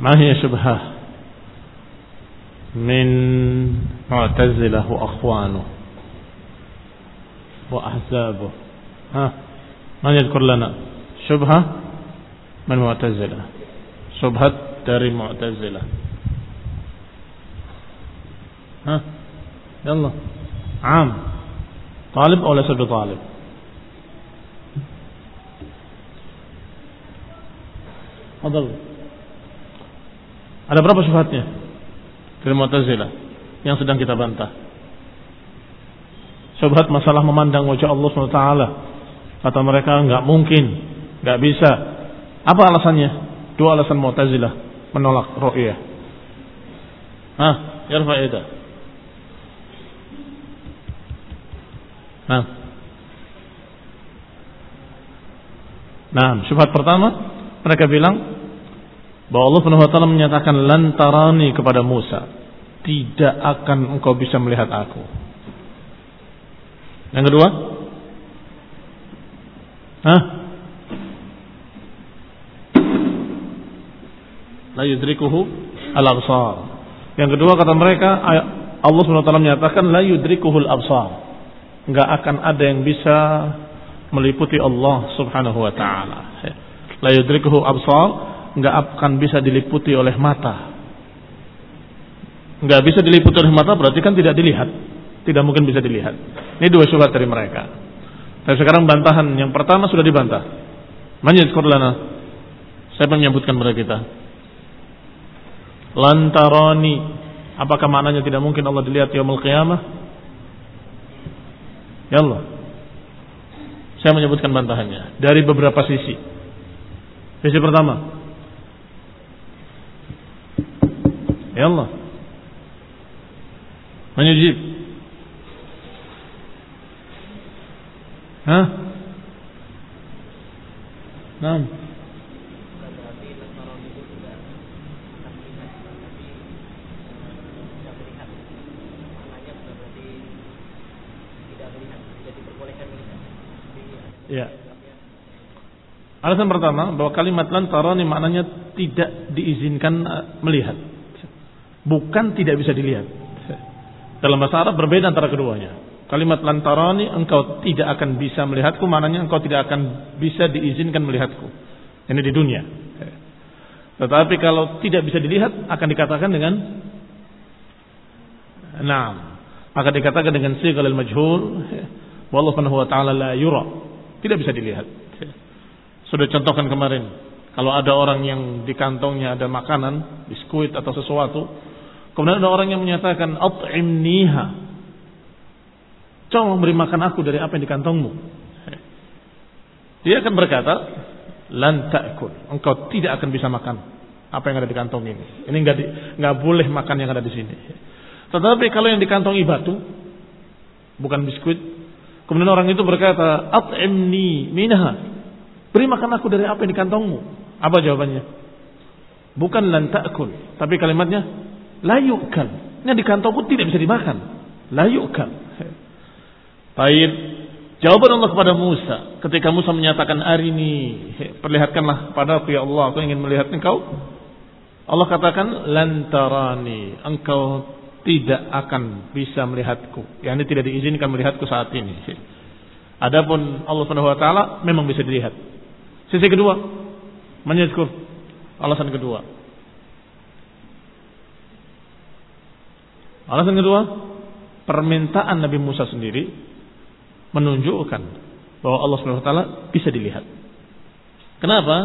ما هي شبهة؟ من معتزلة وأخوانه وأحزابه. ها؟ من يذكر لنا؟ شبهة من معتزلة. شبهة dari معتزلة. ها؟ يلا. عام. طالب أو ليس بطالب؟ تفضل. Ada berapa syubhatnya? Dari Mu'tazilah yang sedang kita bantah. Syubhat masalah memandang wajah Allah SWT. Kata mereka nggak mungkin, nggak bisa. Apa alasannya? Dua alasan Mu'tazilah menolak ru'yah. Hah, yarfa ida. Nah. Nah, syubhat pertama mereka bilang bahwa Allah Subhanahu wa taala menyatakan lantarani kepada Musa, tidak akan engkau bisa melihat aku. Yang kedua? Hah? La yudrikuhu al-absar. Yang kedua kata mereka Allah Subhanahu wa taala menyatakan la yudrikuhu al-absar. Enggak akan ada yang bisa meliputi Allah Subhanahu wa taala. La yudrikuhu absar nggak akan bisa diliputi oleh mata. Nggak bisa diliputi oleh mata berarti kan tidak dilihat. Tidak mungkin bisa dilihat. Ini dua syubhat dari mereka. Dan sekarang bantahan yang pertama sudah dibantah. Manjid lana. Saya menyebutkan kepada kita. Lantaroni. Apakah maknanya tidak mungkin Allah dilihat yaumul qiyamah? Ya Allah. Saya menyebutkan bantahannya dari beberapa sisi. Sisi pertama, Allah. Man yujib? Hah? Naam. Ya. Alasan pertama bahwa kalimat lantarani maknanya tidak diizinkan uh, melihat bukan tidak bisa dilihat. Dalam bahasa Arab berbeda antara keduanya. Kalimat lantarani engkau tidak akan bisa melihatku, maknanya engkau tidak akan bisa diizinkan melihatku. Ini di dunia. Tetapi kalau tidak bisa dilihat akan dikatakan dengan Naam. Akan dikatakan dengan sigal al-majhul wallahu wa ta'ala la yura. Tidak bisa dilihat. Sudah contohkan kemarin. Kalau ada orang yang di kantongnya ada makanan, biskuit atau sesuatu, Kemudian ada orang yang menyatakan at'imniha. Coba beri makan aku dari apa yang di kantongmu. Dia akan berkata, lan ta'kul. Engkau tidak akan bisa makan apa yang ada di kantong ini. Ini enggak di, enggak boleh makan yang ada di sini. Tetapi kalau yang dikantongi batu, bukan biskuit, kemudian orang itu berkata, at'imni minha. Beri makan aku dari apa yang di kantongmu. Apa jawabannya? Bukan lan ta'kul, tapi kalimatnya layukan. Ini di kantongku tidak bisa dimakan. Layukan. Baik. Jawaban Allah kepada Musa ketika Musa menyatakan hari ini perlihatkanlah pada ya Allah aku ingin melihat engkau. Allah katakan lantarani engkau tidak akan bisa melihatku. Yang ini tidak diizinkan melihatku saat ini. Adapun Allah Subhanahu wa taala memang bisa dilihat. Sisi kedua, menyebut alasan kedua. Alasan kedua, permintaan Nabi Musa sendiri menunjukkan bahwa Allah Subhanahu wa taala bisa dilihat. Kenapa?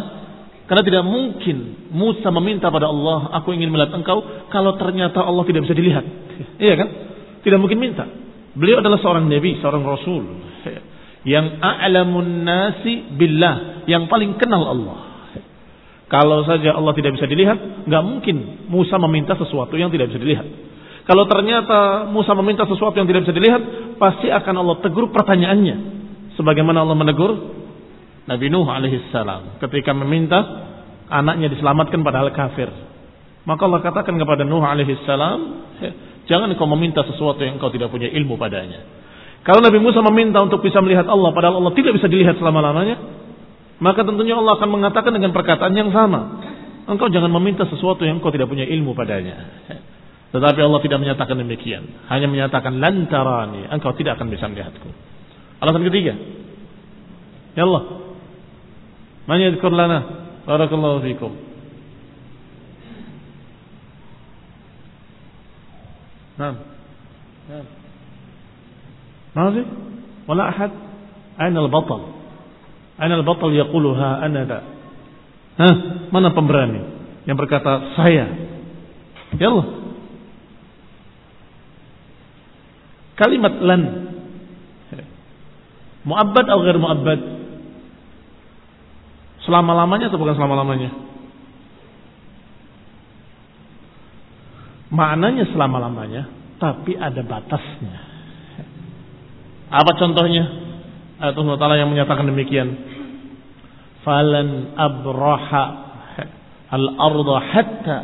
Karena tidak mungkin Musa meminta pada Allah, aku ingin melihat engkau, kalau ternyata Allah tidak bisa dilihat. Iya kan? Tidak mungkin minta. Beliau adalah seorang nabi, seorang rasul yang a'lamun nasi billah, yang paling kenal Allah. Kalau saja Allah tidak bisa dilihat, nggak mungkin Musa meminta sesuatu yang tidak bisa dilihat. Kalau ternyata Musa meminta sesuatu yang tidak bisa dilihat, pasti akan Allah tegur pertanyaannya. Sebagaimana Allah menegur Nabi Nuh alaihissalam ketika meminta anaknya diselamatkan padahal kafir. Maka Allah katakan kepada Nuh alaihissalam, jangan kau meminta sesuatu yang kau tidak punya ilmu padanya. Kalau Nabi Musa meminta untuk bisa melihat Allah padahal Allah tidak bisa dilihat selama-lamanya, maka tentunya Allah akan mengatakan dengan perkataan yang sama. engkau jangan meminta sesuatu yang engkau tidak punya ilmu padanya. Tetapi Allah tidak menyatakan demikian. Hanya menyatakan lantarani. Engkau tidak akan bisa melihatku. Alasan ketiga. Ya Allah. Man yadhkur lana. Barakallahu fikum. Nah. Nah. Masih? Wala ahad? Aina al-batal? Aina al-batal yaquluha ana da? Hah? Mana pemberani yang berkata saya? Ya Allah. Kalimat lan muabbad atau ghair muabbad? Selama-lamanya atau bukan selama-lamanya? Maknanya selama-lamanya, tapi ada batasnya. Apa contohnya? Allah Ta'ala yang menyatakan demikian. Falan abraha al-arda hatta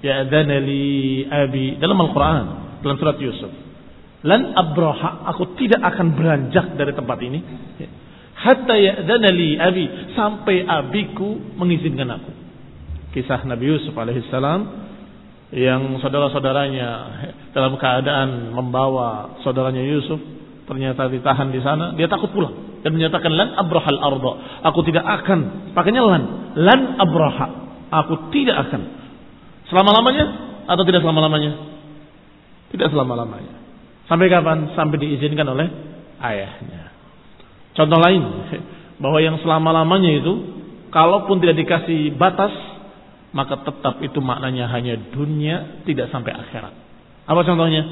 ya'dana li abi. Dalam Al-Quran. Dalam surat Yusuf. Lan abraha. Aku tidak akan beranjak dari tempat ini. Hatta ya'dana li abi. Sampai abiku mengizinkan aku. Kisah Nabi Yusuf alaihissalam yang saudara-saudaranya dalam keadaan membawa saudaranya Yusuf ternyata ditahan di sana, dia takut pulang dan menyatakan lan abrahal ardo. Aku tidak akan. Pakainya lan, lan abraha. Aku tidak akan. Selama-lamanya atau tidak selama-lamanya? Tidak selama-lamanya. Sampai kapan? Sampai diizinkan oleh ayahnya. Contoh lain, bahwa yang selama-lamanya itu kalaupun tidak dikasih batas, maka tetap itu maknanya hanya dunia, tidak sampai akhirat. Apa contohnya?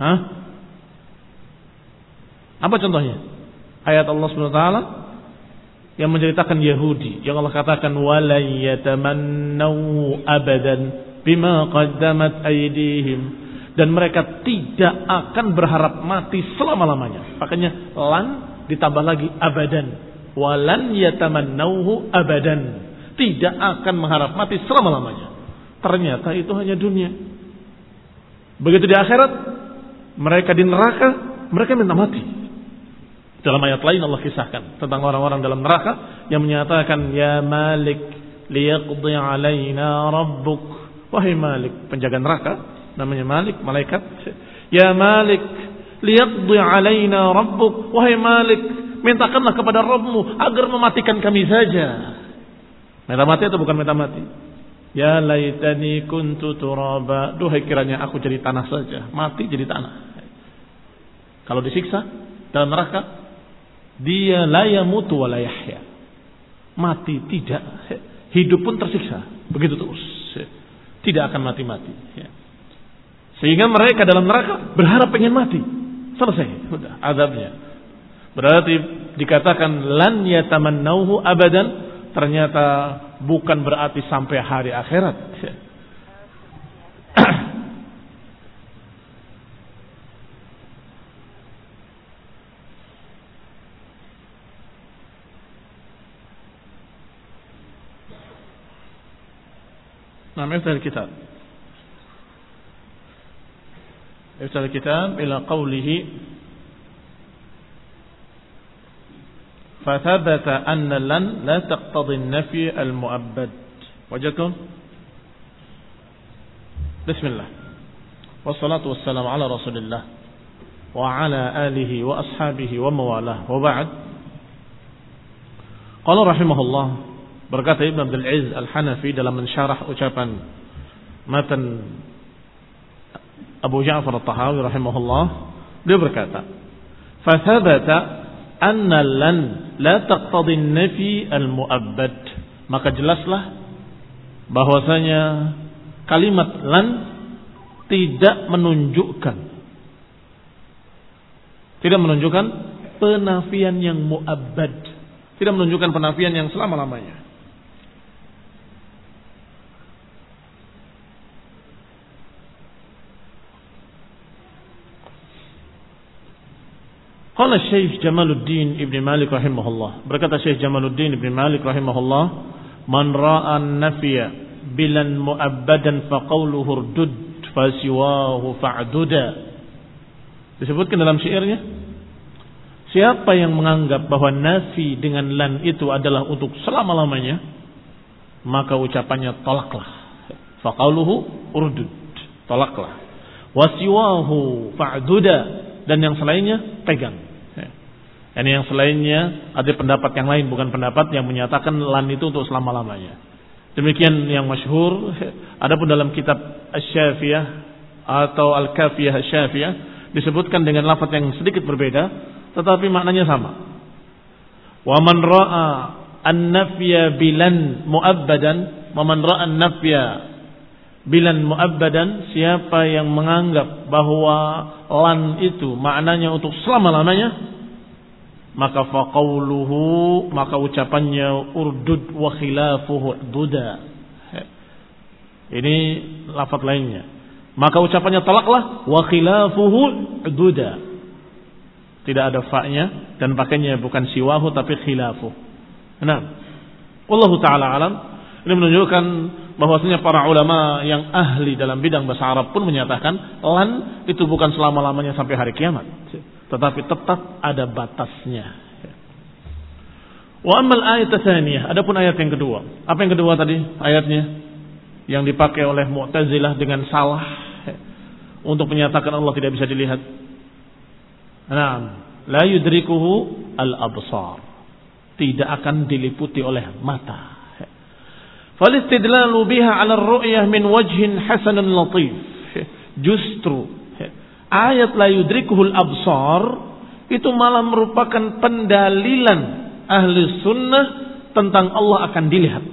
Hah? Apa contohnya? Ayat Allah Subhanahu wa taala yang menceritakan Yahudi yang Allah katakan wala yatamannahu abadan bima qaddamat aydihim dan mereka tidak akan berharap mati selama-lamanya. Makanya lan ditambah lagi abadan. Walan yatamannahu abadan. Tidak akan mengharap mati selama-lamanya. Ternyata itu hanya dunia. Begitu di akhirat, mereka di neraka, mereka minta mati. Dalam ayat lain Allah kisahkan tentang orang-orang dalam neraka yang menyatakan ya Malik liyaqdi alaina rabbuk. Wahai Malik, penjaga neraka namanya Malik, malaikat. Ya Malik liyaqdi alaina rabbuk. Wahai Malik, mintakanlah kepada Rabbmu agar mematikan kami saja. Minta mati atau bukan minta mati? Ya laitani kuntu turaba. Duhai kiranya aku jadi tanah saja. Mati jadi tanah. Kalau disiksa dalam neraka, dia laya mutu wa yahya. Mati tidak, hidup pun tersiksa. Begitu terus. Tidak akan mati-mati. Sehingga mereka dalam neraka berharap pengen mati. Selesai, sudah azabnya. Berarti dikatakan lan yatamannauhu abadan ternyata bukan berarti sampai hari akhirat. Namanya dari kitab. افتح الكتاب إلى قوله فثبت أن لن لا تقتضي النفي المؤبد. وجدتم؟ بسم الله. والصلاة والسلام على رسول الله وعلى آله وأصحابه وموالاه. وبعد. قال رحمه الله Berkata Ibn Abdul Aziz Al-Hanafi dalam mensyarah ucapan matan Abu Ja'far At-Tahawi rahimahullah, dia berkata, "Fathabata anna lan la taqtadi nafi al-mu'abbad." Maka jelaslah bahwasanya kalimat lan tidak menunjukkan tidak menunjukkan penafian yang muabbad, tidak menunjukkan penafian yang selama-lamanya. Qala Syekh Jamaluddin Ibn Malik rahimahullah. Berkata Syekh Jamaluddin Ibn Malik rahimahullah, "Man ra'a an-nafya bilan mu'abbadan fa qawluhu urdud fa siwahu fa'duda." Disebutkan dalam syairnya, siapa yang menganggap bahwa nafi dengan lan itu adalah untuk selama-lamanya, maka ucapannya tolaklah. Faqauluhu urdud, tolaklah. Wasiwahu fa'duda dan yang selainnya pegang. Dan yang selainnya ada pendapat yang lain bukan pendapat yang menyatakan lan itu untuk selama-lamanya. Demikian yang masyhur. Adapun dalam kitab Asy-Syafiyah atau Al-Kafiyah Asy-Syafiyah disebutkan dengan lafaz yang sedikit berbeda tetapi maknanya sama. Wa man ra'a an-nafya bilan mu'abbadan wa man ra'a an-nafya bilan mu'abbadan siapa yang menganggap bahwa lan itu maknanya untuk selama-lamanya maka faqauluhu maka ucapannya urdud wa khilafuhu duda. Ini lafaz lainnya. Maka ucapannya talaklah wa khilafuhu duda. Tidak ada fa-nya dan pakainya bukan siwahu tapi khilafu. Nah Allah taala alam. Ini menunjukkan bahwasanya para ulama yang ahli dalam bidang bahasa Arab pun menyatakan lan itu bukan selama-lamanya sampai hari kiamat tetapi tetap ada batasnya. Wa amal ayat adapun ayat yang kedua. Apa yang kedua tadi ayatnya? Yang dipakai oleh Mu'tazilah dengan salah untuk menyatakan Allah tidak bisa dilihat. Nah, la yudrikuhu al-absar. Tidak akan diliputi oleh mata. Falistidlalu biha 'ala ar-ru'yah min wajhin hasanan latif. Justru ayat la yudrikuhul absar itu malah merupakan pendalilan ahli sunnah tentang Allah akan dilihat.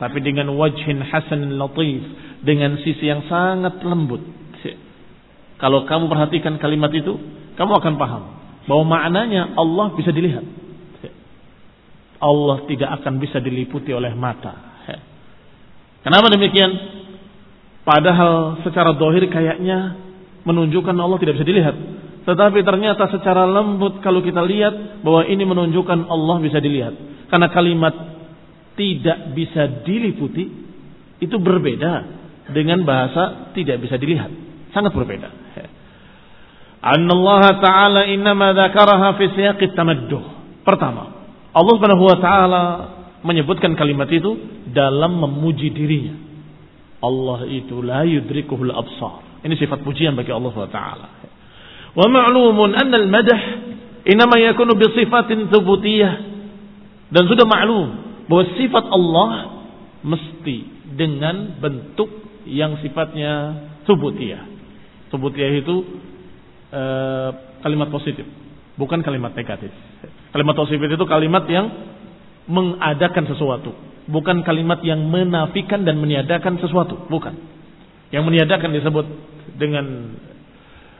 Tapi dengan wajhin hasan latif, dengan sisi yang sangat lembut. Kalau kamu perhatikan kalimat itu, kamu akan paham bahwa maknanya Allah bisa dilihat. Allah tidak akan bisa diliputi oleh mata. Kenapa demikian? Padahal secara dohir kayaknya menunjukkan Allah tidak bisa dilihat. Tetapi ternyata secara lembut kalau kita lihat bahwa ini menunjukkan Allah bisa dilihat. Karena kalimat tidak bisa diliputi itu berbeda dengan bahasa tidak bisa dilihat. Sangat berbeda. Allah Ta'ala innama dzakaraha fi siyaqit tamadduh. Pertama, Allah Subhanahu wa taala menyebutkan kalimat itu dalam memuji dirinya. Allah itu la yudrikuhul absar. Ini sifat pujian bagi Allah SWT. Wa ma'lumun anna al-madah inama yakunu bi sifatin thubutiyah. Dan sudah maklum bahwa sifat Allah mesti dengan bentuk yang sifatnya thubutiyah. Thubutiyah itu e, kalimat positif, bukan kalimat negatif. Kalimat positif itu kalimat yang mengadakan sesuatu, bukan kalimat yang menafikan dan meniadakan sesuatu, bukan. Yang meniadakan disebut dengan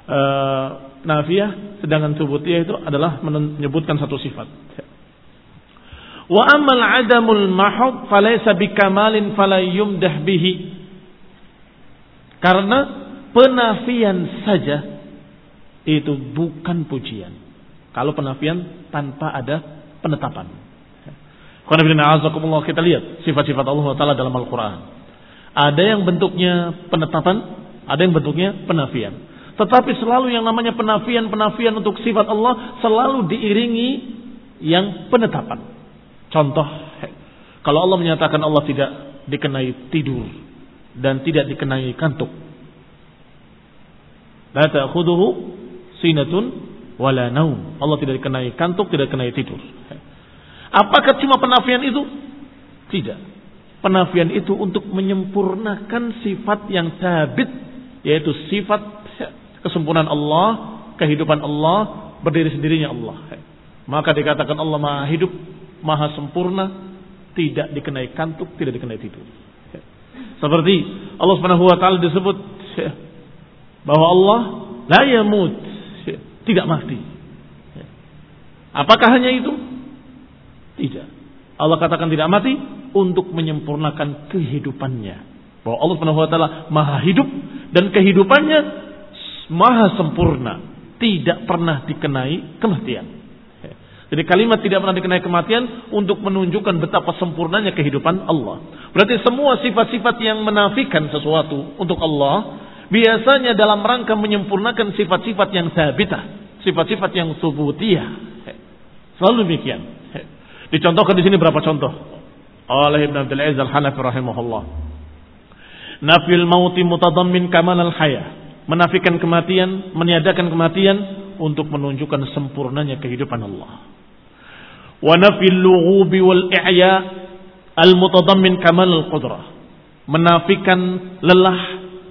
uh, nafiyah sedangkan subutiyah itu adalah menyebutkan satu sifat. Wa amal adamul mahud falaysa bikamalin fala yumdah bihi. Karena penafian saja itu bukan pujian. Kalau penafian tanpa ada penetapan. Kita lihat sifat-sifat Allah Taala dalam Al-Quran. Ada yang bentuknya penetapan, ada yang bentuknya penafian. Tetapi selalu yang namanya penafian-penafian untuk sifat Allah selalu diiringi yang penetapan. Contoh, kalau Allah menyatakan Allah tidak dikenai tidur dan tidak dikenai kantuk. La ta'khuduhu sinatun wala naum. Allah tidak dikenai kantuk, tidak dikenai tidur. Apakah cuma penafian itu? Tidak. Penafian itu untuk menyempurnakan sifat yang sabit yaitu sifat kesempurnaan Allah, kehidupan Allah, berdiri sendirinya Allah. Maka dikatakan Allah Maha hidup, Maha sempurna, tidak dikenai kantuk, tidak dikenai tidur. Seperti Allah Subhanahu wa taala disebut bahwa Allah la yamut, tidak mati. Apakah hanya itu? Tidak. Allah katakan tidak mati untuk menyempurnakan kehidupannya. Bahwa Allah Subhanahu wa taala Maha hidup dan kehidupannya maha sempurna, tidak pernah dikenai kematian. Jadi kalimat tidak pernah dikenai kematian untuk menunjukkan betapa sempurnanya kehidupan Allah. Berarti semua sifat-sifat yang menafikan sesuatu untuk Allah biasanya dalam rangka menyempurnakan sifat-sifat yang sabitah, sifat-sifat yang subutiyah. Selalu demikian. Dicontohkan di sini berapa contoh? oleh Ibn Abdul Aziz Al-Hanafi rahimahullah. Nafil mauti mutadammin kamal al-haya. Menafikan kematian, meniadakan kematian untuk menunjukkan sempurnanya kehidupan Allah. Wa nafil lughubi wal i'ya al-mutadammin kamal al-qudrah. Menafikan lelah,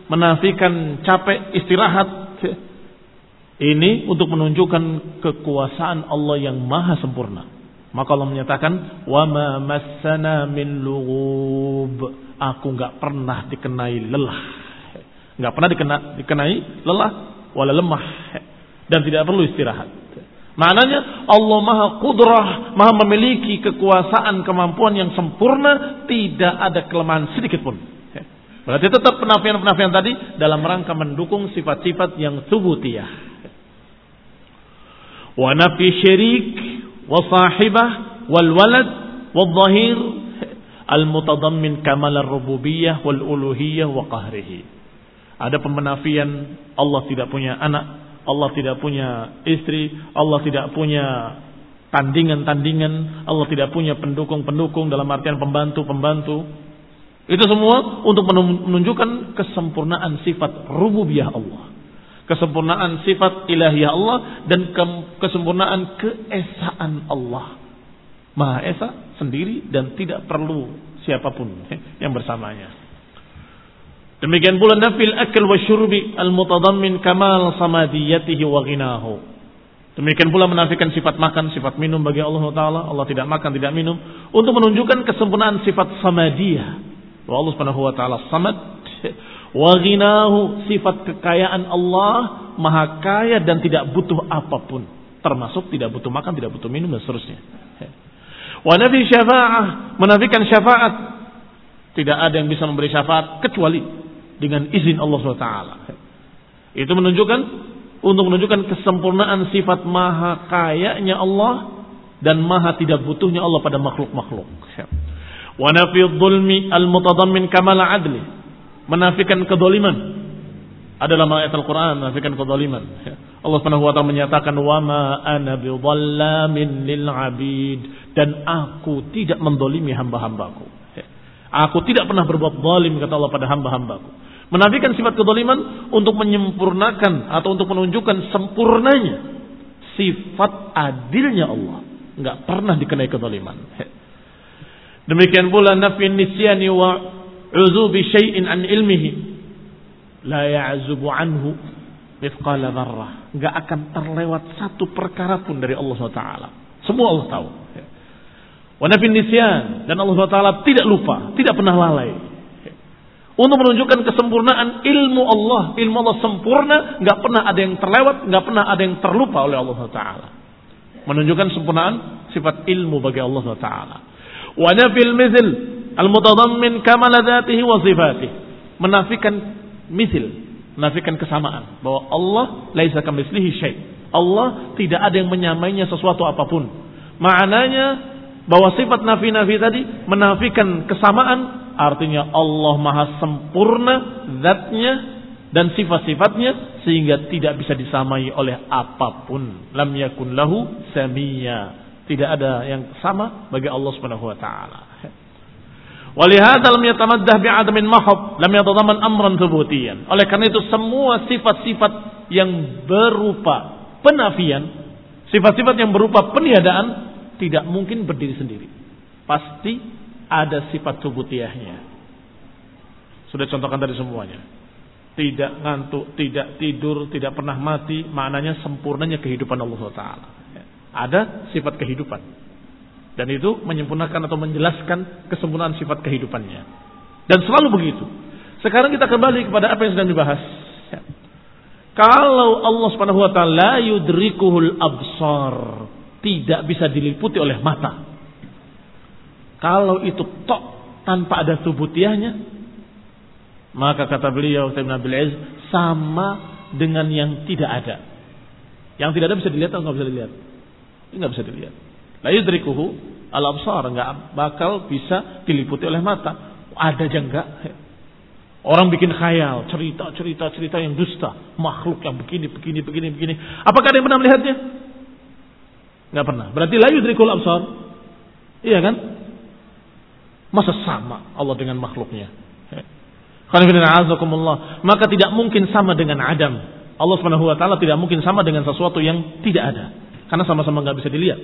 menafikan capek, istirahat. Ini untuk menunjukkan kekuasaan Allah yang maha sempurna. Maka Allah menyatakan, "Wa ma massana min lughub." Aku enggak pernah dikenai lelah. Enggak pernah dikena, dikenai lelah wala lemah dan tidak perlu istirahat. Maknanya Allah Maha Kudrah, Maha memiliki kekuasaan, kemampuan yang sempurna, tidak ada kelemahan sedikit pun. Berarti tetap penafian-penafian tadi dalam rangka mendukung sifat-sifat yang subutiyah. Wa nafi syirik وصاحبه والولد والظهير المتضمن كمال الربوبية والألوهية وقهره. Ada pemenafian Allah tidak punya anak, Allah tidak punya istri, Allah tidak punya tandingan-tandingan, Allah tidak punya pendukung-pendukung dalam artian pembantu-pembantu. Itu semua untuk menunjukkan kesempurnaan sifat rububiyah Allah kesempurnaan sifat ilahiyah Allah dan ke kesempurnaan keesaan Allah. Maha Esa sendiri dan tidak perlu siapa pun yang bersamanya. Demikian pula nafil akal wa syurbi al-mutadammin kamal samadiyatihi wa ghinahu. Demikian pula menafikan sifat makan, sifat minum bagi Allah Taala. Allah tidak makan, tidak minum. Untuk menunjukkan kesempurnaan sifat samadiyah. Wa Allah Subhanahu Wa Taala samad Waginahu sifat kekayaan Allah maha kaya dan tidak butuh apa pun. Termasuk tidak butuh makan, tidak butuh minum dan seterusnya. Wa nabi syafa'ah. Menafikan syafaat. Tidak ada yang bisa memberi syafaat kecuali dengan izin Allah SWT. Itu menunjukkan untuk menunjukkan kesempurnaan sifat maha kayanya Allah dan maha tidak butuhnya Allah pada makhluk-makhluk. Wa nafi dhulmi al-mutadammin kamal adli menafikan kedoliman. Ada dalam ayat Al-Quran menafikan kedoliman. Allah Subhanahu wa menyatakan wa ma ana lil abid dan aku tidak mendolimi hamba-hambaku. Aku tidak pernah berbuat zalim kata Allah pada hamba-hambaku. Menafikan sifat kedoliman untuk menyempurnakan atau untuk menunjukkan sempurnanya sifat adilnya Allah. Enggak pernah dikenai kedoliman. Demikian pula nafi nisyani wa uzubi syai'in an ilmihi la ya'zubu anhu mithqala dzarrah. Enggak akan terlewat satu perkara pun dari Allah SWT. Semua Allah tahu. Wa nafin nisyan dan Allah SWT tidak lupa, tidak pernah lalai. Untuk menunjukkan kesempurnaan ilmu Allah, ilmu Allah sempurna, nggak pernah ada yang terlewat, nggak pernah ada yang terlupa oleh Allah Taala. Menunjukkan sempurnaan sifat ilmu bagi Allah Taala. Wa nafil mithl Al-mutadammin kamala dzatihi wa sifatih. Menafikan misil, menafikan kesamaan bahwa Allah laisa kamitslihi syai. Allah tidak ada yang menyamainya sesuatu apa pun. Maknanya bahwa sifat nafi-nafi tadi menafikan kesamaan artinya Allah maha sempurna zatnya dan sifat-sifatnya sehingga tidak bisa disamai oleh apa pun. Lam yakun lahu samia. Tidak ada yang sama bagi Allah Subhanahu wa taala. Walihada lam yatamaddah bi'adamin mahab, lam yatadaman amran thubutiyan. Oleh karena itu semua sifat-sifat yang berupa penafian, sifat-sifat yang berupa peniadaan tidak mungkin berdiri sendiri. Pasti ada sifat thubutiyahnya. Sudah contohkan tadi semuanya. Tidak ngantuk, tidak tidur, tidak pernah mati, maknanya sempurnanya kehidupan Allah Taala. Ada sifat kehidupan. Dan itu menyempurnakan atau menjelaskan kesempurnaan sifat kehidupannya. Dan selalu begitu. Sekarang kita kembali kepada apa yang sedang dibahas. Kalau Allah Subhanahu wa taala yudrikuhul absar, tidak bisa diliputi oleh mata. Kalau itu tok tanpa ada subutiahnya, maka kata beliau sama dengan yang tidak ada. Yang tidak ada bisa dilihat atau nggak bisa dilihat? Nggak bisa dilihat. La yudrikuhu al-absar. Enggak bakal bisa diliputi oleh mata. Ada aja enggak. Orang bikin khayal, cerita, cerita, cerita yang dusta. Makhluk yang begini, begini, begini, begini. Apakah ada yang pernah melihatnya? Enggak pernah. Berarti la yudrikul absar. Iya kan? Masa sama Allah dengan makhluknya? Maka tidak mungkin sama dengan Adam. Allah Subhanahu wa taala tidak mungkin sama dengan sesuatu yang tidak ada. Karena sama-sama nggak bisa dilihat.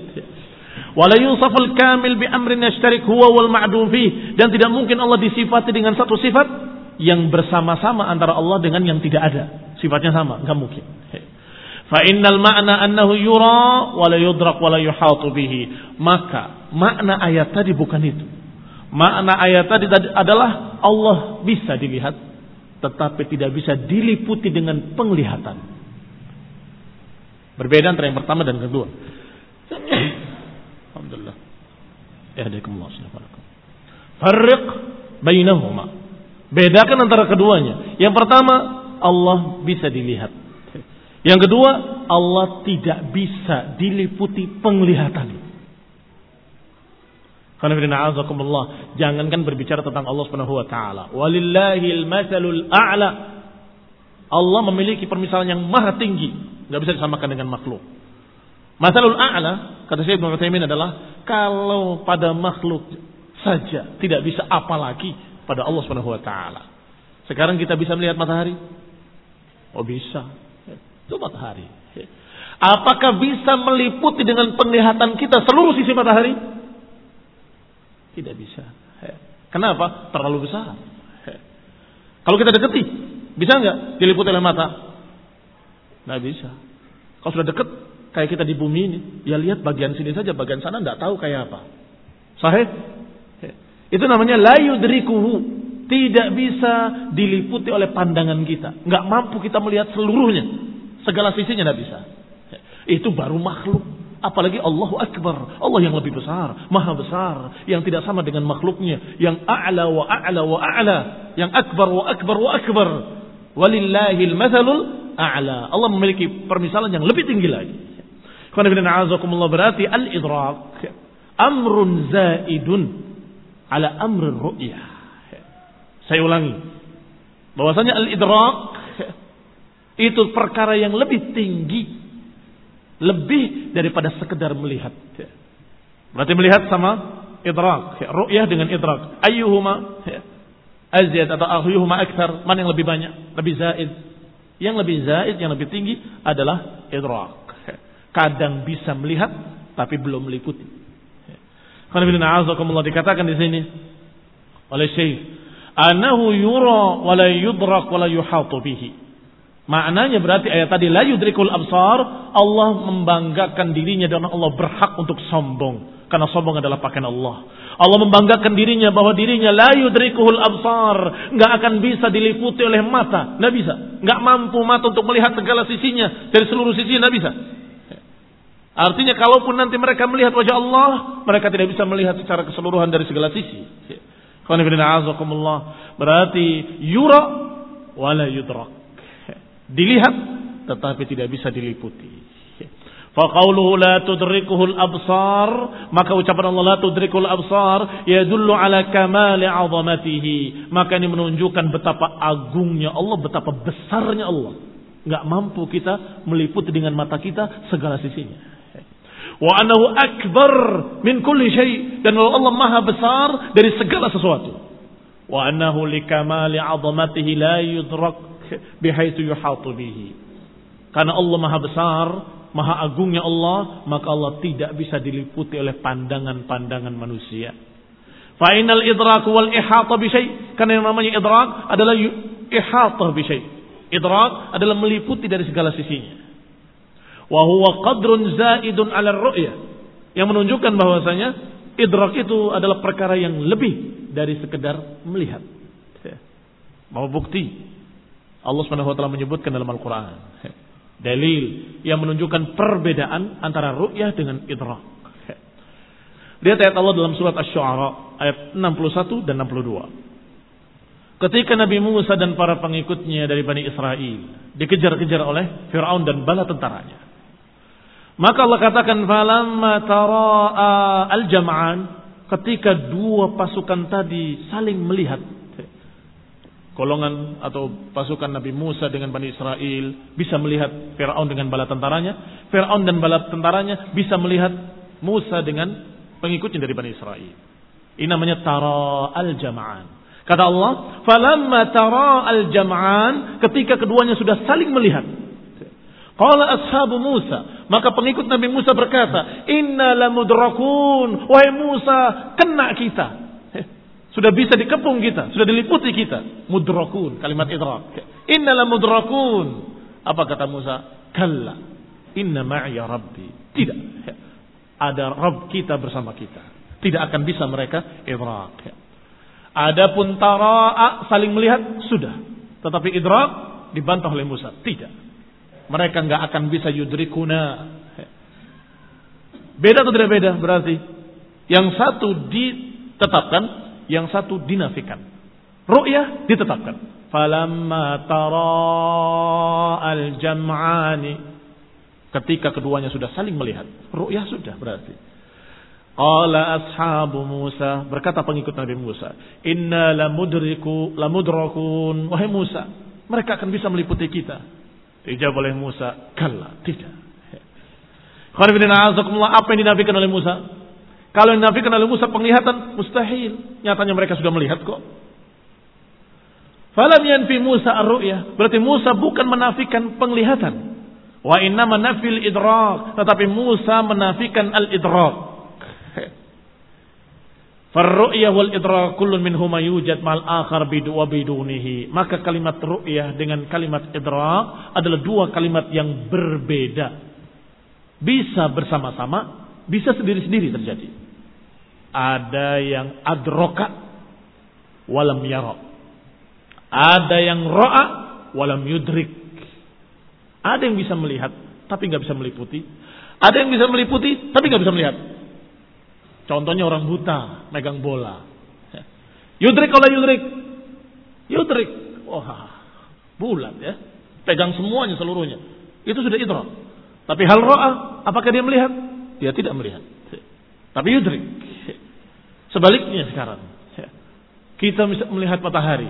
Wala yusaful kamil bi amrin yashtarik huwa wal ma'dum dan tidak mungkin Allah disifati dengan satu sifat yang bersama-sama antara Allah dengan yang tidak ada. Sifatnya sama, nggak mungkin. Fa innal ma'na annahu yura wa la yudrak wa la yuhatu bihi. Maka makna ayat tadi bukan itu. Makna ayat tadi adalah Allah bisa dilihat tetapi tidak bisa diliputi dengan penglihatan. Berbeda antara yang pertama dan kedua. Alhamdulillah. Yahdikumullah subhanahu Farriq bainahuma. Bedakan antara keduanya. Yang pertama, Allah bisa dilihat. Yang kedua, Allah tidak bisa diliputi penglihatan. Jangankan berbicara tentang Allah Subhanahu wa taala. Walillahil masalul a'la. Allah memiliki permisalan yang maha tinggi, nggak bisa disamakan dengan makhluk. Masalul a'la, kata Syekh Ibnu Utsaimin adalah kalau pada makhluk saja tidak bisa apalagi pada Allah Subhanahu wa taala. Sekarang kita bisa melihat matahari? Oh bisa. Itu matahari. Apakah bisa meliputi dengan penglihatan kita seluruh sisi matahari? Tidak bisa. Kenapa? Terlalu besar. Kalau kita deketi, bisa nggak diliputi oleh mata? Nggak bisa. Kalau sudah deket, kayak kita di bumi ini, ya lihat bagian sini saja, bagian sana nggak tahu kayak apa. Sahih? Itu namanya la yudrikuhu. Tidak bisa diliputi oleh pandangan kita. Nggak mampu kita melihat seluruhnya. Segala sisinya nggak bisa. Itu baru makhluk. Apalagi Allahu Akbar. Allah yang lebih besar. Maha besar. Yang tidak sama dengan makhluknya. Yang a'la wa a'la wa a'la. Yang akbar wa akbar wa akbar. Walillahil mathalul a'la. Allah memiliki permisalan yang lebih tinggi lagi. Berarti al-idrak amrun zaidun ala amrin ru'yah. Saya ulangi. Bahwasanya al-idrak itu perkara yang lebih tinggi lebih daripada sekedar melihat. Berarti melihat sama idrak, ru'yah dengan idrak. Ayyuhuma azyad atau ayyuhuma akthar, mana yang lebih banyak? Lebih zaid. Yang lebih zaid, yang lebih tinggi adalah idrak kadang bisa melihat tapi belum meliputi. Karena bila dikatakan di sini oleh Syekh, anahu yura wa la yudrak wa la yuhatu bihi. Maknanya berarti ayat tadi la yudrikul absar, Allah membanggakan dirinya dan Allah berhak untuk sombong karena sombong adalah pakaian Allah. Allah membanggakan dirinya bahwa dirinya la yudrikuhul absar, nggak akan bisa diliputi oleh mata, nggak bisa, nggak mampu mata untuk melihat segala sisinya dari seluruh sisi, nggak bisa. Artinya kalaupun nanti mereka melihat wajah Allah, mereka tidak bisa melihat secara keseluruhan dari segala sisi. Berarti yura wala yudrak. Dilihat tetapi tidak bisa diliputi. Faqauluhu la tudrikuhul absar, maka ucapan Allah la tudrikul absar yadullu ala kamali azamatihi. Maka ini menunjukkan betapa agungnya Allah, betapa besarnya Allah. Enggak mampu kita meliputi dengan mata kita segala sisinya wa anahu akbar min kulli syai. Dan Allah maha besar dari segala sesuatu. Wa annahu likamali 'azamatihi la yudrak bihaitsu yuhatu bihi. Karena Allah maha besar maha agungnya Allah maka Allah tidak bisa diliputi oleh pandangan-pandangan manusia. Fa innal idrak wal ihata bi syai. Karena yang namanya idrak adalah ihata bi syai. Idrak adalah meliputi dari segala sisinya wa huwa qadrun zaidun 'ala ru'yah yang menunjukkan bahwasanya idrak itu adalah perkara yang lebih dari sekedar melihat. Mau bukti? Allah Subhanahu wa taala menyebutkan dalam Al-Qur'an. Dalil yang menunjukkan perbedaan antara ru'yah dengan idrak. Lihat ayat Allah dalam surat Asy-Syu'ara ayat 61 dan 62. Ketika Nabi Musa dan para pengikutnya dari Bani Israel dikejar-kejar oleh Fir'aun dan bala tentaranya. Maka Allah katakan falamma tara'a al-jam'an ketika dua pasukan tadi saling melihat golongan atau pasukan Nabi Musa dengan Bani Israel bisa melihat Firaun dengan bala tentaranya, Firaun dan bala tentaranya bisa melihat Musa dengan pengikutnya dari Bani Israel. Ini namanya tara al-jam'an. Kata Allah, "Falamma tara al-jam'an," ketika keduanya sudah saling melihat. Qala ashabu Musa, maka pengikut Nabi Musa berkata, "Inna lamudrakun." Wahai Musa, kena kita. Sudah bisa dikepung kita, sudah diliputi kita. Mudrakun, kalimat idrak. Inna lamudrakun. Apa kata Musa? Kalla. Inna ma'iya rabbi. Tidak. Ada Rabb kita bersama kita. Tidak akan bisa mereka idrak. Adapun tara'a saling melihat sudah. Tetapi idrak dibantah oleh Musa. Tidak. Mereka nggak akan bisa yudrikuna. Beda atau tidak beda berarti? Yang satu ditetapkan, yang satu dinafikan. Ru'yah ditetapkan. Falamma tara al-jam'ani. Ketika keduanya sudah saling melihat. Ru'yah sudah berarti. Qala ashabu Musa, berkata pengikut Nabi Musa, "Inna lamudriku lamudrakun." Wahai Musa, mereka akan bisa meliputi kita. Dijawab oleh Musa, "Kalla, tidak." apa yang dinafikan oleh Musa? Kalau yang dinafikan oleh Musa penglihatan mustahil. Nyatanya mereka sudah melihat kok. Falam yanfi Musa ar-ru'ya. Berarti Musa bukan menafikan penglihatan. Wa inna manafil idrak. Tetapi Musa menafikan al-idrak. Farru'yah wal idrak kullun minhuma yujad mal akhar bidu wa bidunihi. Maka kalimat ru'yah dengan kalimat idrak adalah dua kalimat yang berbeda. Bisa bersama-sama, bisa sendiri-sendiri terjadi. Ada yang adroka walam yara. Ada yang ro'a walam yudrik. Ada yang bisa melihat tapi nggak bisa meliputi. Ada yang bisa meliputi tapi nggak bisa melihat. Contohnya orang buta megang bola. Yudrik oleh yudrik. Yudrik. Wah, bulat ya. Pegang semuanya seluruhnya. Itu sudah idrak. Tapi hal ro'a, apakah dia melihat? Dia tidak melihat. Tapi yudrik. Sebaliknya sekarang. Kita bisa melihat matahari.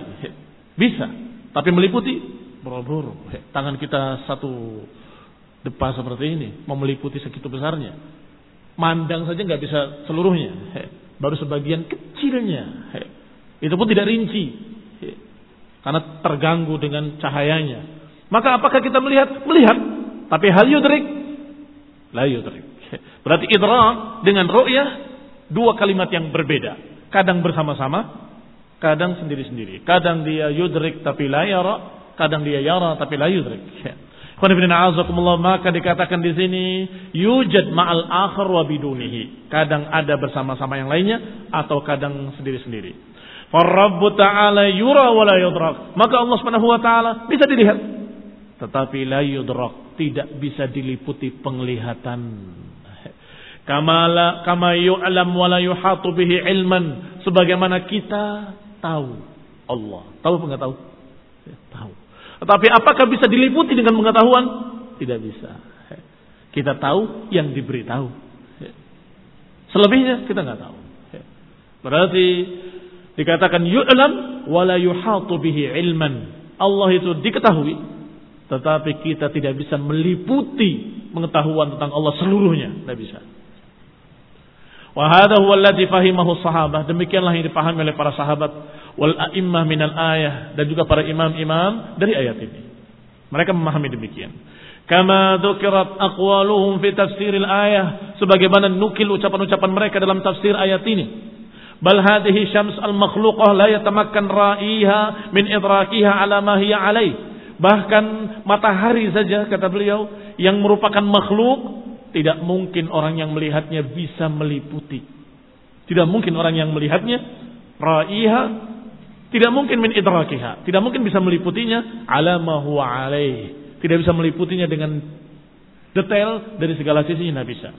Bisa. Tapi meliputi boro-boro. Tangan kita satu depan seperti ini. Mau meliputi segitu besarnya. Mandang saja nggak bisa seluruhnya. Baru sebagian kecilnya. Itu pun tidak rinci. Karena terganggu dengan cahayanya. Maka apakah kita melihat? Melihat. Tapi hal yudrik? La yudrik. Berarti idrak dengan ru'yah dua kalimat yang berbeda. Kadang bersama-sama, kadang sendiri-sendiri. Kadang dia yudrik tapi la yara, kadang dia yara tapi la yudrik. Maka dikatakan di sini yujad ma'al akhir wa bidunihi. Kadang ada bersama-sama yang lainnya atau kadang sendiri-sendiri. Farabbu ta'ala yura wa la yudrak. Maka Allah Subhanahu wa taala bisa dilihat tetapi la yudrak, tidak bisa diliputi penglihatan. Kamala kama yu'lam wa la yuhatu bihi ilman. Sebagaimana kita tahu Allah. Tahu apa enggak tahu? Tetapi apakah bisa diliputi dengan pengetahuan? Tidak bisa. Kita tahu yang diberitahu. Selebihnya kita nggak tahu. Berarti dikatakan yu'lam wala yuhatu bihi ilman. Allah itu diketahui tetapi kita tidak bisa meliputi pengetahuan tentang Allah seluruhnya, tidak bisa. Wa hadha huwa alladhi fahimahu sahabah. Demikianlah yang dipahami oleh para sahabat wal a'immah minal ayah dan juga para imam-imam dari ayat ini. Mereka memahami demikian. Kama dzukirat aqwaluhum fi tafsiril ayah sebagaimana nukil ucapan-ucapan mereka dalam tafsir ayat ini. Bal hadhihi syams al makhluqah la yatamakkan ra'iha min idrakiha ala ma hiya alaih. Bahkan matahari saja kata beliau yang merupakan makhluk tidak mungkin orang yang melihatnya bisa meliputi. Tidak mungkin orang yang melihatnya ra'iha tidak mungkin min idrakiha, tidak mungkin bisa meliputinya ala ma huwa alaih. Tidak bisa meliputinya dengan detail dari segala sisi tidak bisa.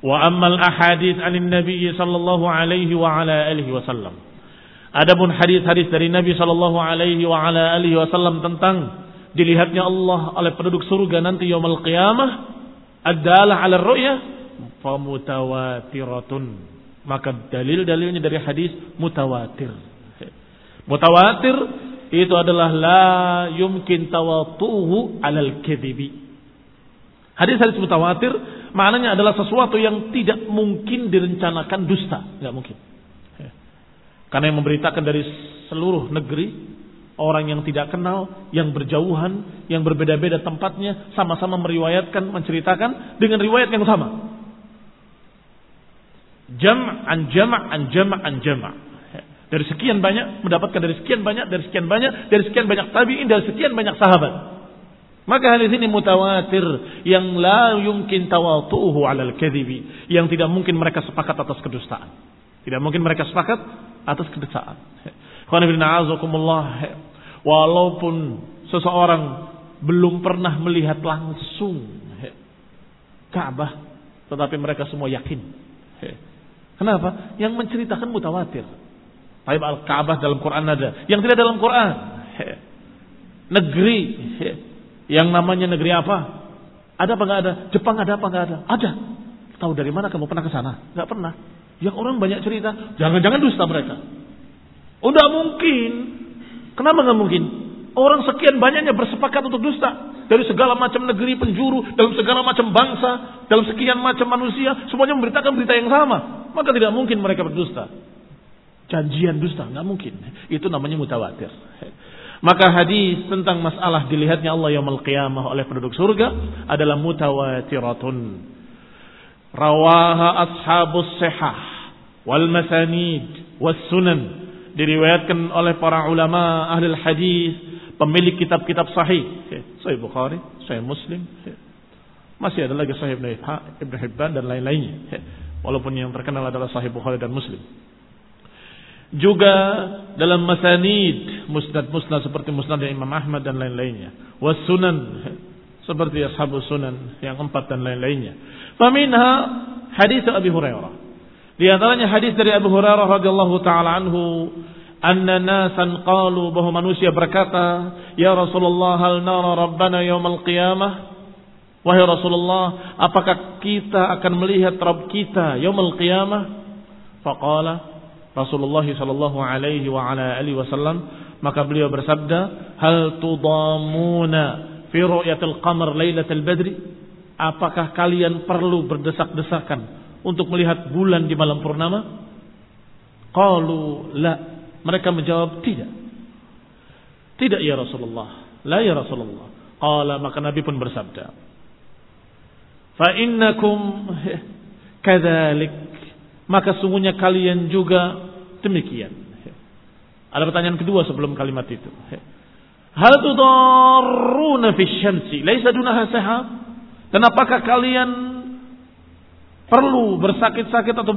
Wa ammal ahadits anin Nabi sallallahu alaihi wa ala alihi wasallam. Adapun hadis-hadis dari Nabi sallallahu alaihi wa ala alihi wasallam tentang dilihatnya Allah oleh penduduk surga nanti yaumul qiyamah adalah ala ru'yah famutawatiratun maka dalil-dalilnya dari hadis mutawatir mutawatir itu adalah la yumkin tawatuhu alal kadhibi hadis-hadis mutawatir maknanya adalah sesuatu yang tidak mungkin direncanakan dusta, nggak mungkin. Ya. Karena yang memberitakan dari seluruh negeri orang yang tidak kenal, yang berjauhan, yang berbeda-beda tempatnya, sama-sama meriwayatkan, menceritakan dengan riwayat yang sama. Jam'an jam'an jam'an jam' Dari sekian banyak mendapatkan dari sekian banyak, dari sekian banyak, dari sekian banyak tabi'in, dari sekian banyak sahabat. Maka hadis ini mutawatir yang la yumkin tawatu'uhu 'alal kadhibi, yang tidak mungkin mereka sepakat atas kedustaan. Tidak mungkin mereka sepakat atas kedustaan. Walaupun seseorang belum pernah melihat langsung Ka'bah, tetapi mereka semua yakin. Kenapa? Yang menceritakan mutawatir. Taib al-Ka'bah dalam Quran ada, yang tidak dalam Quran. Negeri yang namanya negeri apa? Ada apa nggak ada? Jepang ada apa nggak ada? Ada. Tahu dari mana kamu pernah ke sana? Nggak pernah. Yang orang banyak cerita, jangan-jangan dusta mereka. Oh, nggak mungkin. Kenapa nggak mungkin? Orang sekian banyaknya bersepakat untuk dusta. Dari segala macam negeri penjuru, dalam segala macam bangsa, dalam sekian macam manusia, semuanya memberitakan berita yang sama. Maka tidak mungkin mereka berdusta. Janjian dusta, nggak mungkin. Itu namanya mutawatir. Maka hadis tentang masalah dilihatnya Allah yaumul qiyamah oleh penduduk surga adalah mutawatiratun. Rawaha ashabus sihah wal masanid was sunan. Diriwayatkan oleh para ulama ahli hadis, pemilik kitab-kitab sahih. Sahih Bukhari, Sahih Muslim. Masih ada lagi Sahih Ibn Hibban dan lain-lainnya. Walaupun yang terkenal adalah Sahih Bukhari dan Muslim. Juga dalam masanid, musnad-musnad seperti musnad Imam Ahmad dan lain-lainnya. Was sunan seperti ashabus sunan yang empat dan lain-lainnya. Faminha hadis Abi Hurairah. Di antaranya hadis dari Abu Hurairah radhiyallahu taala anhu anna nasan qalu bahwa manusia berkata, "Ya Rasulullah, hal nara rabbana yaumal qiyamah?" Wahai Rasulullah, apakah kita akan melihat Rabb kita yaumul qiyamah? Faqala Rasulullah sallallahu alaihi wa ala alihi wasallam maka beliau bersabda hal tudamuna fi ru'yatil qamar lailatul badri? Apakah kalian perlu berdesak-desakan untuk melihat bulan di malam purnama? Qalu la. Mereka menjawab tidak. Tidak ya Rasulullah. La ya Rasulullah. Qala maka Nabi pun bersabda fa innakum kadzalik maka sungguhnya kalian juga Demikian. Ada pertanyaan kedua sebelum kalimat itu. Hal tudarruna fi syamsi laisa dunaha sahab? Apakah kalian perlu bersakit-sakit atau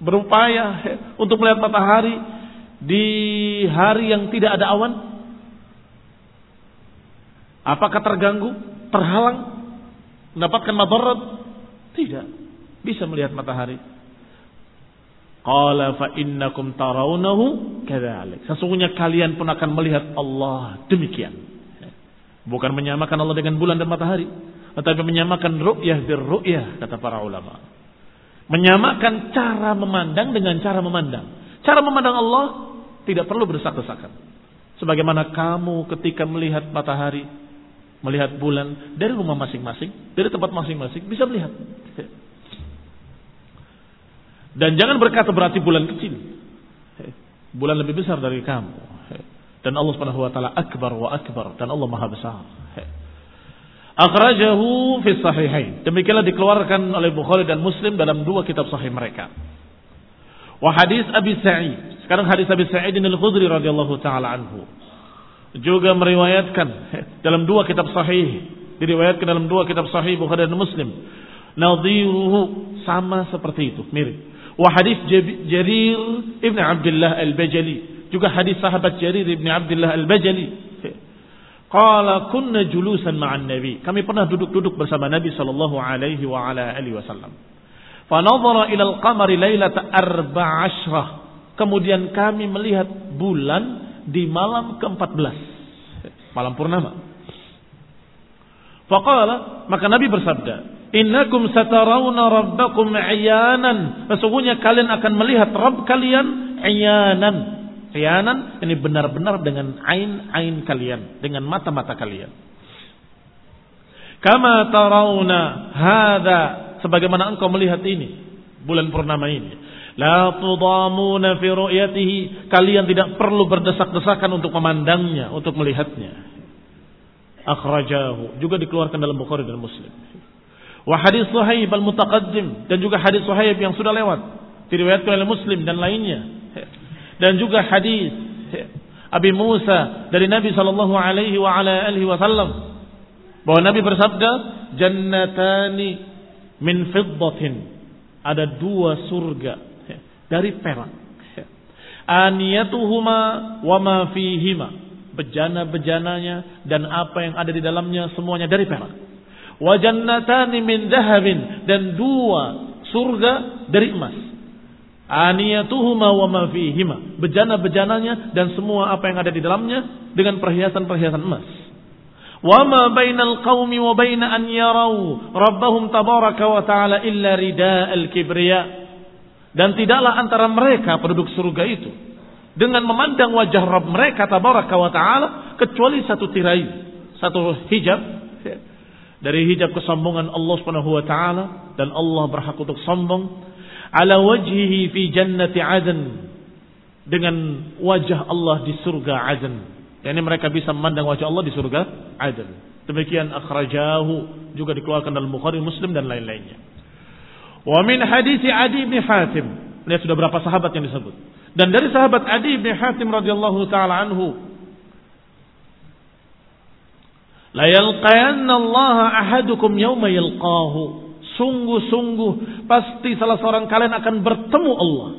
berupaya untuk melihat matahari di hari yang tidak ada awan? Apakah terganggu, terhalang, mendapatkan madarat? Tidak. Bisa melihat matahari. Qala fa innakum tarawnahu kadzalik. Sesungguhnya kalian pun akan melihat Allah demikian. Bukan menyamakan Allah dengan bulan dan matahari, tetapi menyamakan ru'yah bir ru'yah kata para ulama. Menyamakan cara memandang dengan cara memandang. Cara memandang Allah tidak perlu berdesak-desakan. Sebagaimana kamu ketika melihat matahari, melihat bulan dari rumah masing-masing, dari tempat masing-masing bisa melihat. Dan jangan berkata berarti bulan kecil. Bulan lebih besar dari kamu. Dan Allah Subhanahu wa taala akbar wa akbar dan Allah Maha besar. Akhrajahu fi sahihain. Demikianlah dikeluarkan oleh Bukhari dan Muslim dalam dua kitab sahih mereka. Wa hadis Abi Sa'id. Sekarang hadis Abi Sa'id Al-Khudri radhiyallahu taala anhu. Juga meriwayatkan dalam dua kitab sahih. Diriwayatkan dalam dua kitab sahih Bukhari dan Muslim. Nadhiruhu sama seperti itu, mirip. Wa hadis Jarir Ibn Abdullah Al-Bajali. Juga hadis sahabat Jarir Ibn Abdullah Al-Bajali. Qala kunna julusan ma'an Nabi. Kami pernah duduk-duduk bersama Nabi sallallahu alaihi wa ala alihi wasallam. Fa nadhara ila al-qamari lailata arba'ashrah. Kemudian kami melihat bulan di malam ke-14. Malam purnama. Faqala, maka Nabi bersabda, Innakum satarawna rabbakum iyanan. Sesungguhnya kalian akan melihat Rabb kalian iyanan. Iyanan ini benar-benar dengan ain-ain kalian, dengan mata-mata kalian. Kama tarawna hadha sebagaimana engkau melihat ini bulan purnama ini. La tudamuna fi ru'yatihi. Kalian tidak perlu berdesak-desakan untuk memandangnya, untuk melihatnya. Akhrajahu. Juga dikeluarkan dalam Bukhari dan Muslim. Wa hadis Suhaib al-mutaqaddim dan juga hadis Suhaib yang sudah lewat diriwayatkan oleh Muslim dan lainnya. Dan juga hadis Abi Musa dari Nabi sallallahu alaihi wa ala alihi wasallam bahwa Nabi bersabda jannatani min fiddatin ada dua surga dari perak. Aniyatuhuma wa ma fihima. Bejana-bejananya dan apa yang ada di dalamnya semuanya dari perak wa jannatani min dhahabin dan dua surga dari emas. Aniyatuhuma wa ma fihima, bejana-bejananya dan semua apa yang ada di dalamnya dengan perhiasan-perhiasan emas. Wa ma bainal qaumi wa baina an yarau rabbahum tabaraka wa ta'ala illa rida'al kibriya. Dan tidaklah antara mereka penduduk surga itu dengan memandang wajah Rabb mereka tabaraka wa ta'ala kecuali satu tirai, satu hijab dari hijab kesombongan Allah Subhanahu wa taala dan Allah berhak untuk sombong ala wajhihi fi jannati adn dengan wajah Allah di surga adn yakni mereka bisa memandang wajah Allah di surga adil. Demikian akhrajahu juga dikeluarkan dalam Bukhari, Muslim dan lain-lainnya. Wa min hadis Adi bin Hatim. Lihat sudah berapa sahabat yang disebut. Dan dari sahabat Adi bin Hatim radhiyallahu taala anhu La yalqayanna Allah ahadukum yawma yalqahu. Sungguh-sungguh pasti salah seorang kalian akan bertemu Allah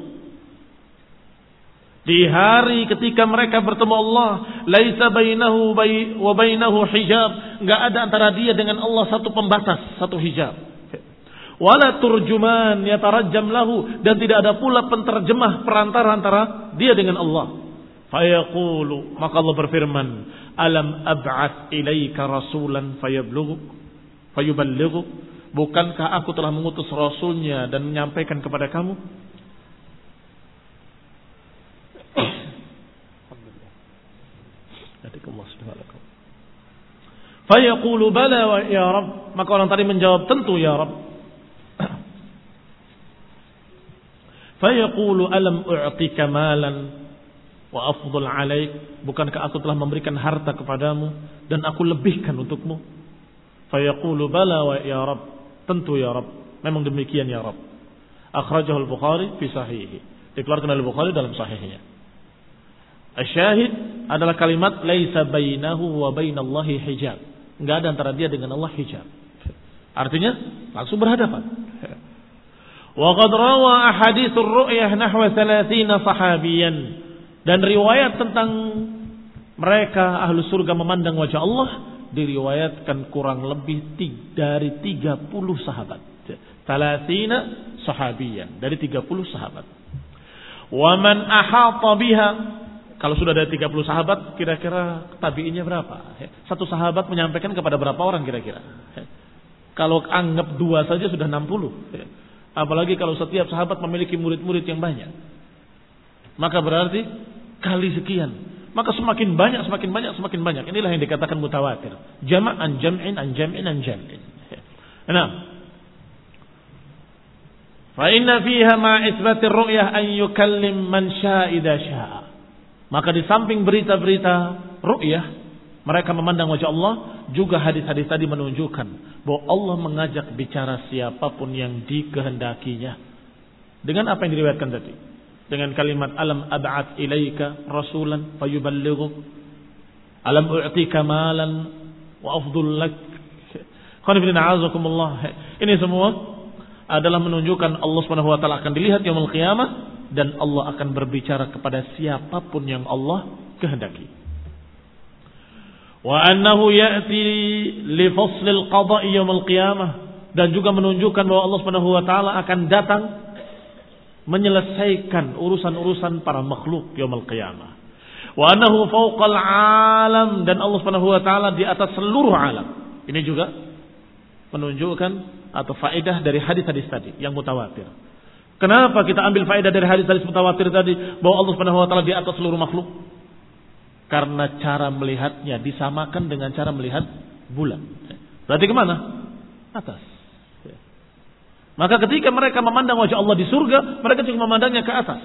di hari ketika mereka bertemu Allah, laisa bainahu wa bainahu hijab, enggak ada antara dia dengan Allah satu pembatas, satu hijab. Wala turjuman yatarajjam lahu dan tidak ada pula penterjemah perantara antara dia dengan Allah. Fayaqulu, maka Allah berfirman, "Alam ab'ats ilaika rasulan fayablughu fayuballighu?" Bukankah aku telah mengutus rasulnya dan menyampaikan kepada kamu? Fayaqulu bala ya Rabb. Maka orang tadi menjawab tentu ya Rabb. Fayaqulu alam u'tika malan wa afdul alaik. Bukankah aku telah memberikan harta kepadamu dan aku lebihkan untukmu? Fayaqulu bala wa ya Rabb. Tentu ya Rabb. Memang demikian ya Rabb. Akhrajahu al-Bukhari fi sahihi. Dikeluarkan oleh Bukhari dalam sahihnya. Asyahid adalah kalimat laisa bainahu wa bainallahi hijab. Enggak ada antara dia dengan Allah hijab. Artinya langsung berhadapan. Wa qad rawa ahaditsur ru'yah nahwa 30 sahabiyan dan riwayat tentang mereka ahlu surga memandang wajah Allah diriwayatkan kurang lebih dari 30 sahabat. 30 sahabiyan dari 30 sahabat. Wa man ahata biha kalau sudah ada 30 sahabat, kira-kira tabiinnya berapa? Satu sahabat menyampaikan kepada berapa orang kira-kira? Kalau anggap dua saja sudah 60. Apalagi kalau setiap sahabat memiliki murid-murid yang banyak. Maka berarti kali sekian. Maka semakin banyak, semakin banyak, semakin banyak. Inilah yang dikatakan mutawatir. Jama'an jam'in an jam'in an jam'in. Nah. Fa inna fiha ma isbatir ru'yah an yukallim man sya'ida sya'a. Maka di samping berita-berita ru'yah, mereka memandang wajah Allah, juga hadis-hadis tadi menunjukkan bahwa Allah mengajak bicara siapa pun yang dikehendakinya. Dengan apa yang diriwayatkan tadi? Dengan kalimat alam ab'at ilaika rasulan fayuballighu alam u'tika malan wa afdul lak. Ini semua adalah menunjukkan Allah taala akan dilihat yaumul qiyamah dan Allah akan berbicara kepada siapa pun yang Allah kehendaki. Wa annahu ya'ti li faslil qada'i yaumil qiyamah dan juga menunjukkan bahwa Allah taala akan datang menyelesaikan urusan-urusan para makhluk yaumil qiyamah. Wa annahu fawqal alam dan Allah Subhanahu wa taala di atas seluruh alam. Ini juga menunjukkan atau faedah dari hadis-hadis tadi yang mutawatir. Kenapa kita ambil faedah dari hadis-hadis mutawatir tadi bahwa Allah Subhanahu wa taala di atas seluruh makhluk? Karena cara melihatnya disamakan dengan cara melihat bulan. Berarti ke mana? Atas. Maka ketika mereka memandang wajah Allah di surga, mereka juga memandangnya ke atas.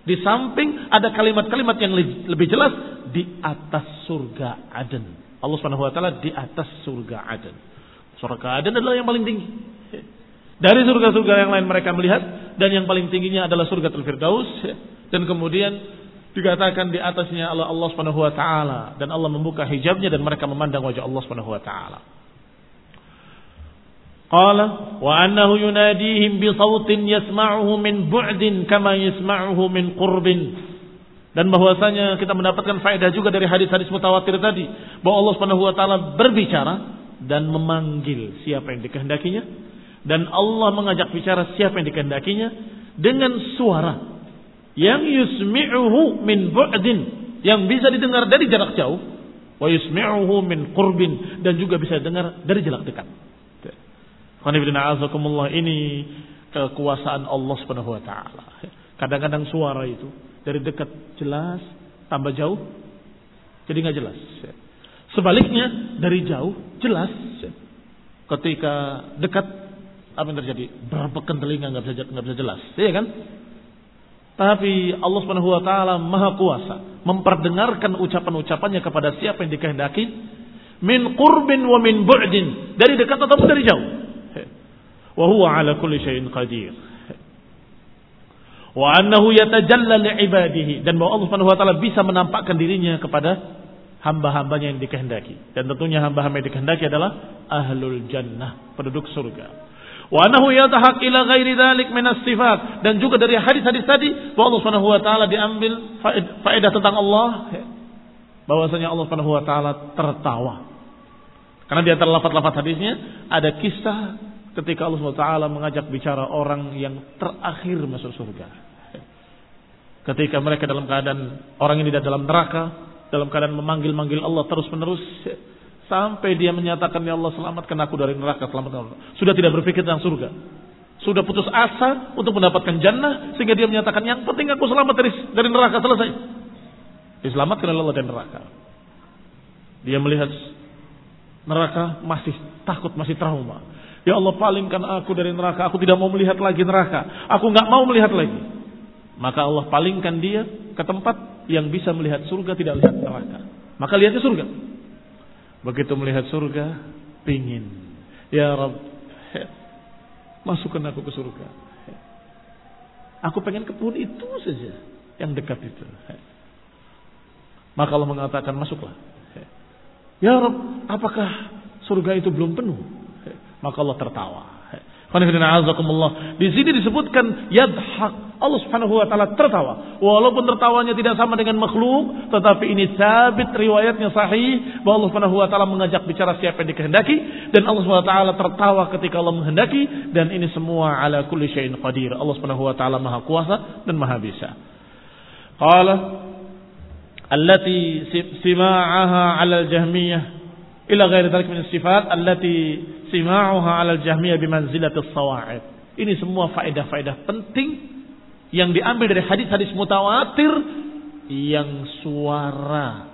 Di samping ada kalimat-kalimat yang lebih jelas di atas surga Aden. Allah Subhanahu wa taala di atas surga Aden. Surga Aden adalah yang paling tinggi. Dari surga-surga yang lain mereka melihat dan yang paling tingginya adalah surga Firdaus dan kemudian dikatakan di atasnya Allah Allah Subhanahu wa taala dan Allah membuka hijabnya dan mereka memandang wajah Allah Subhanahu wa taala. Qala wa annahu yunadihim bi sautin yasma'uhu min bu'din kama yasma'uhu min qurbin. Dan bahwasanya kita mendapatkan faedah juga dari hadis-hadis mutawatir tadi bahwa Allah Subhanahu wa taala berbicara dan memanggil siapa yang dikehendakinya dan Allah mengajak bicara siapa yang dikehendakinya dengan suara yang yusmi'uhu min bu'din yang bisa didengar dari jarak jauh wa yusmi'uhu min qurbin dan juga bisa dengar dari jarak dekat. Ini kekuasaan Allah Subhanahu wa taala. Kadang-kadang suara itu dari dekat jelas, tambah jauh jadi nggak jelas. Sebaliknya dari jauh jelas. Ketika dekat apa yang terjadi? Berbekan telinga nggak bisa nggak bisa jelas, iya kan? Tapi Allah Subhanahu wa taala Maha Kuasa memperdengarkan ucapan-ucapannya kepada siapa yang dikehendaki min qurbin wa min bu'din, dari dekat ataupun dari jauh. Wa huwa ala kulli syai'in qadir. Wa annahu yatajalla li ibadihi dan bahwa Allah Subhanahu wa taala bisa menampakkan dirinya kepada hamba-hambanya yang dikehendaki. Dan tentunya hamba-hamba yang dikehendaki adalah ahlul jannah, penduduk surga. Wa annahu yatahaq ila ghairi dzalik min sifat dan juga dari hadis-hadis tadi bahwa Allah Subhanahu wa taala diambil faedah tentang Allah bahwasanya Allah Subhanahu wa taala tertawa. Karena di antara lafaz-lafaz hadisnya ada kisah ketika Allah taala mengajak bicara orang yang terakhir masuk surga. Ketika mereka dalam keadaan orang ini dalam neraka, dalam keadaan memanggil-manggil Allah terus-menerus, Sampai dia menyatakan, Ya Allah selamatkan aku dari neraka, selamatkan aku. Sudah tidak berpikir tentang surga. Sudah putus asa untuk mendapatkan jannah. Sehingga dia menyatakan, yang penting aku selamat dari, dari neraka, selesai. Diselamatkan oleh Allah dari neraka. Dia melihat neraka masih takut, masih trauma. Ya Allah palingkan aku dari neraka. Aku tidak mau melihat lagi neraka. Aku nggak mau melihat lagi. Maka Allah palingkan dia ke tempat yang bisa melihat surga, tidak melihat neraka. Maka lihatnya surga. Begitu melihat surga, pingin. Ya Rabb, masukkan aku ke surga. Aku pengen kebun itu saja, yang dekat itu. Maka Allah mengatakan, masuklah. Ya Rabb, apakah surga itu belum penuh? Maka Allah tertawa. Di sini disebutkan yadhak. Allah Subhanahu wa taala tertawa. Walaupun tertawanya tidak sama dengan makhluk, tetapi ini sabit riwayatnya sahih bahwa Allah Subhanahu wa taala mengajak bicara siapa yang dikehendaki dan Allah Subhanahu wa taala tertawa ketika Allah menghendaki dan ini semua ala kulli syai'in qadir. Allah Subhanahu wa taala Maha kuasa dan Maha bisa. Qala allati sima'aha 'ala al-jahmiyah ila ghairi dzalik min sifat allati sima'uha 'ala al-jahmiyah bimanzilatis sawa'id. Ini semua faedah-faedah penting yang diambil dari hadis-hadis mutawatir yang suara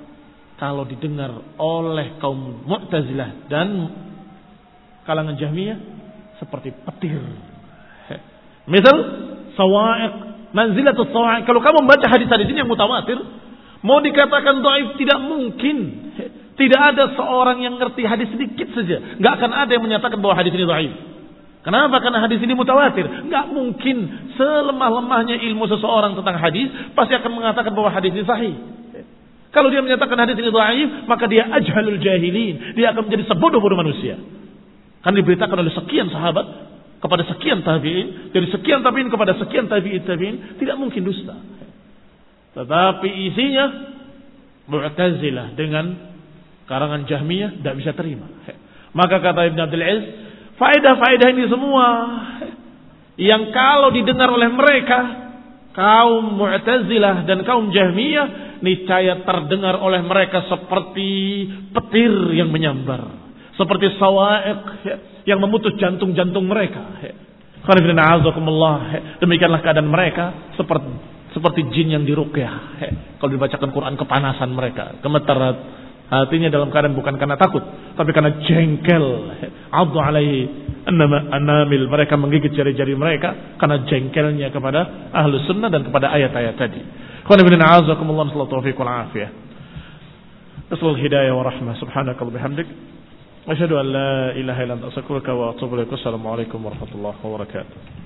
kalau didengar oleh kaum Mu'tazilah dan kalangan Jahmiyah seperti petir. Misal sawa'iq, manzilatus sawa'iq. Kalau kamu membaca hadis-hadis ini yang mutawatir, mau dikatakan dhaif tidak mungkin. Tidak ada seorang yang ngerti hadis sedikit saja. Nggak akan ada yang menyatakan bahwa hadis ini dhaif. Kenapa? Karena hadis ini mutawatir. Nggak mungkin selemah-lemahnya ilmu seseorang tentang hadis pasti akan mengatakan bahwa hadis ini sahih. Kalau dia menyatakan hadis ini dhaif, maka dia ajhalul jahilin. Dia akan menjadi sebodoh-bodoh manusia. Kan diberitakan oleh sekian sahabat kepada sekian tabi'in, dari sekian tabi'in kepada sekian tabi'in tabi'in, tidak mungkin dusta. Tetapi isinya Mu'tazilah dengan Karangan Jahmiyah tidak bisa terima. Maka kata Ibn Abdul Aziz, faedah-faedah ini semua yang kalau didengar oleh mereka kaum Mu'tazilah dan kaum Jahmiyah niscaya terdengar oleh mereka seperti petir yang menyambar, seperti sawa'iq yang memutus jantung-jantung mereka. Demikianlah keadaan mereka seperti seperti jin yang diruqyah. Kalau dibacakan Quran kepanasan mereka, gemetaran Hatinya dalam keadaan bukan karena takut, tapi karena jengkel. Adhu alaihi anamil mereka menggigit jari-jari mereka karena jengkelnya kepada ahlu sunnah dan kepada ayat-ayat tadi. Ibn a'azakumullah sallallahu taufiq wal afiyah. Rasul hidayah wa rahmah subhanaka wa bihamdik. Asyhadu an la ilaha illa anta astaghfiruka wa atubu ilaik. Assalamualaikum warahmatullahi wabarakatuh.